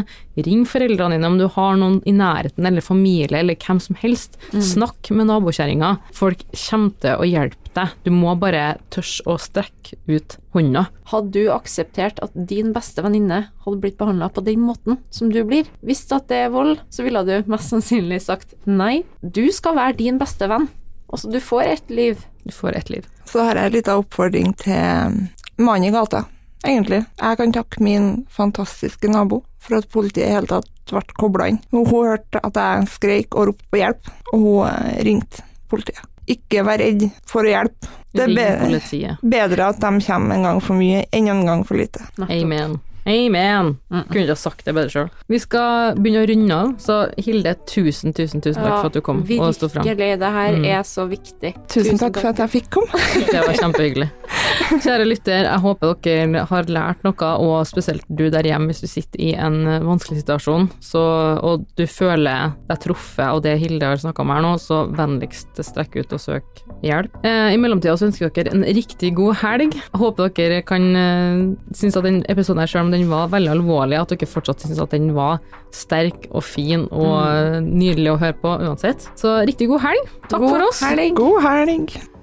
[SPEAKER 1] Ring foreldrene dine om du har noen i nærheten, eller familie, eller hvem som helst. Snakk med nabokjerringa. Folk kommer til å hjelpe deg. Du må bare tørre å strekke ut hånda.
[SPEAKER 3] Hadde du akseptert at din beste venninne hadde blitt behandla på den måten som du blir? Hvis at det er vold, så ville du mest sannsynlig sagt nei. Du skal være din beste venn. Altså, du får ett liv.
[SPEAKER 1] Du får ett liv.
[SPEAKER 2] Så har jeg en liten oppfordring til mannen i gata, egentlig. Jeg kan takke min fantastiske nabo for at politiet i hele tatt ble kobla inn. Hun hørte at jeg skreik og ropte på hjelp, og hun eh, ringte politiet. Ikke vær redd for å hjelpe. Det er
[SPEAKER 1] bedre,
[SPEAKER 2] bedre at de kommer en gang for mye enn en gang for lite.
[SPEAKER 1] Amen. Amen. Kunne ikke ha sagt det bedre sjøl. Vi skal begynne å runde av, så Hilde, tusen, tusen, tusen takk for at du kom og sto fram.
[SPEAKER 3] Virkelig, det her
[SPEAKER 1] Mm.
[SPEAKER 3] er så viktig.
[SPEAKER 2] Tusen takk for at jeg fikk komme.
[SPEAKER 1] Det var kjempehyggelig. Kjære lytter, jeg håper dere har lært noe, og spesielt du der hjemme hvis du sitter i en vanskelig situasjon, så, og du føler deg truffet av det Hilde har snakka om her nå, så vennligst strekk ut og søk hjelp. Eh, I mellomtida så ønsker jeg dere en riktig god helg. Jeg håper dere kan eh, synes at den episoden her, selv om den var veldig alvorlig, at dere fortsatt synes at den var sterk og fin og mm. nydelig å høre på uansett. Så riktig god helg. Takk
[SPEAKER 3] God
[SPEAKER 1] for oss.
[SPEAKER 3] helg.
[SPEAKER 2] God helg.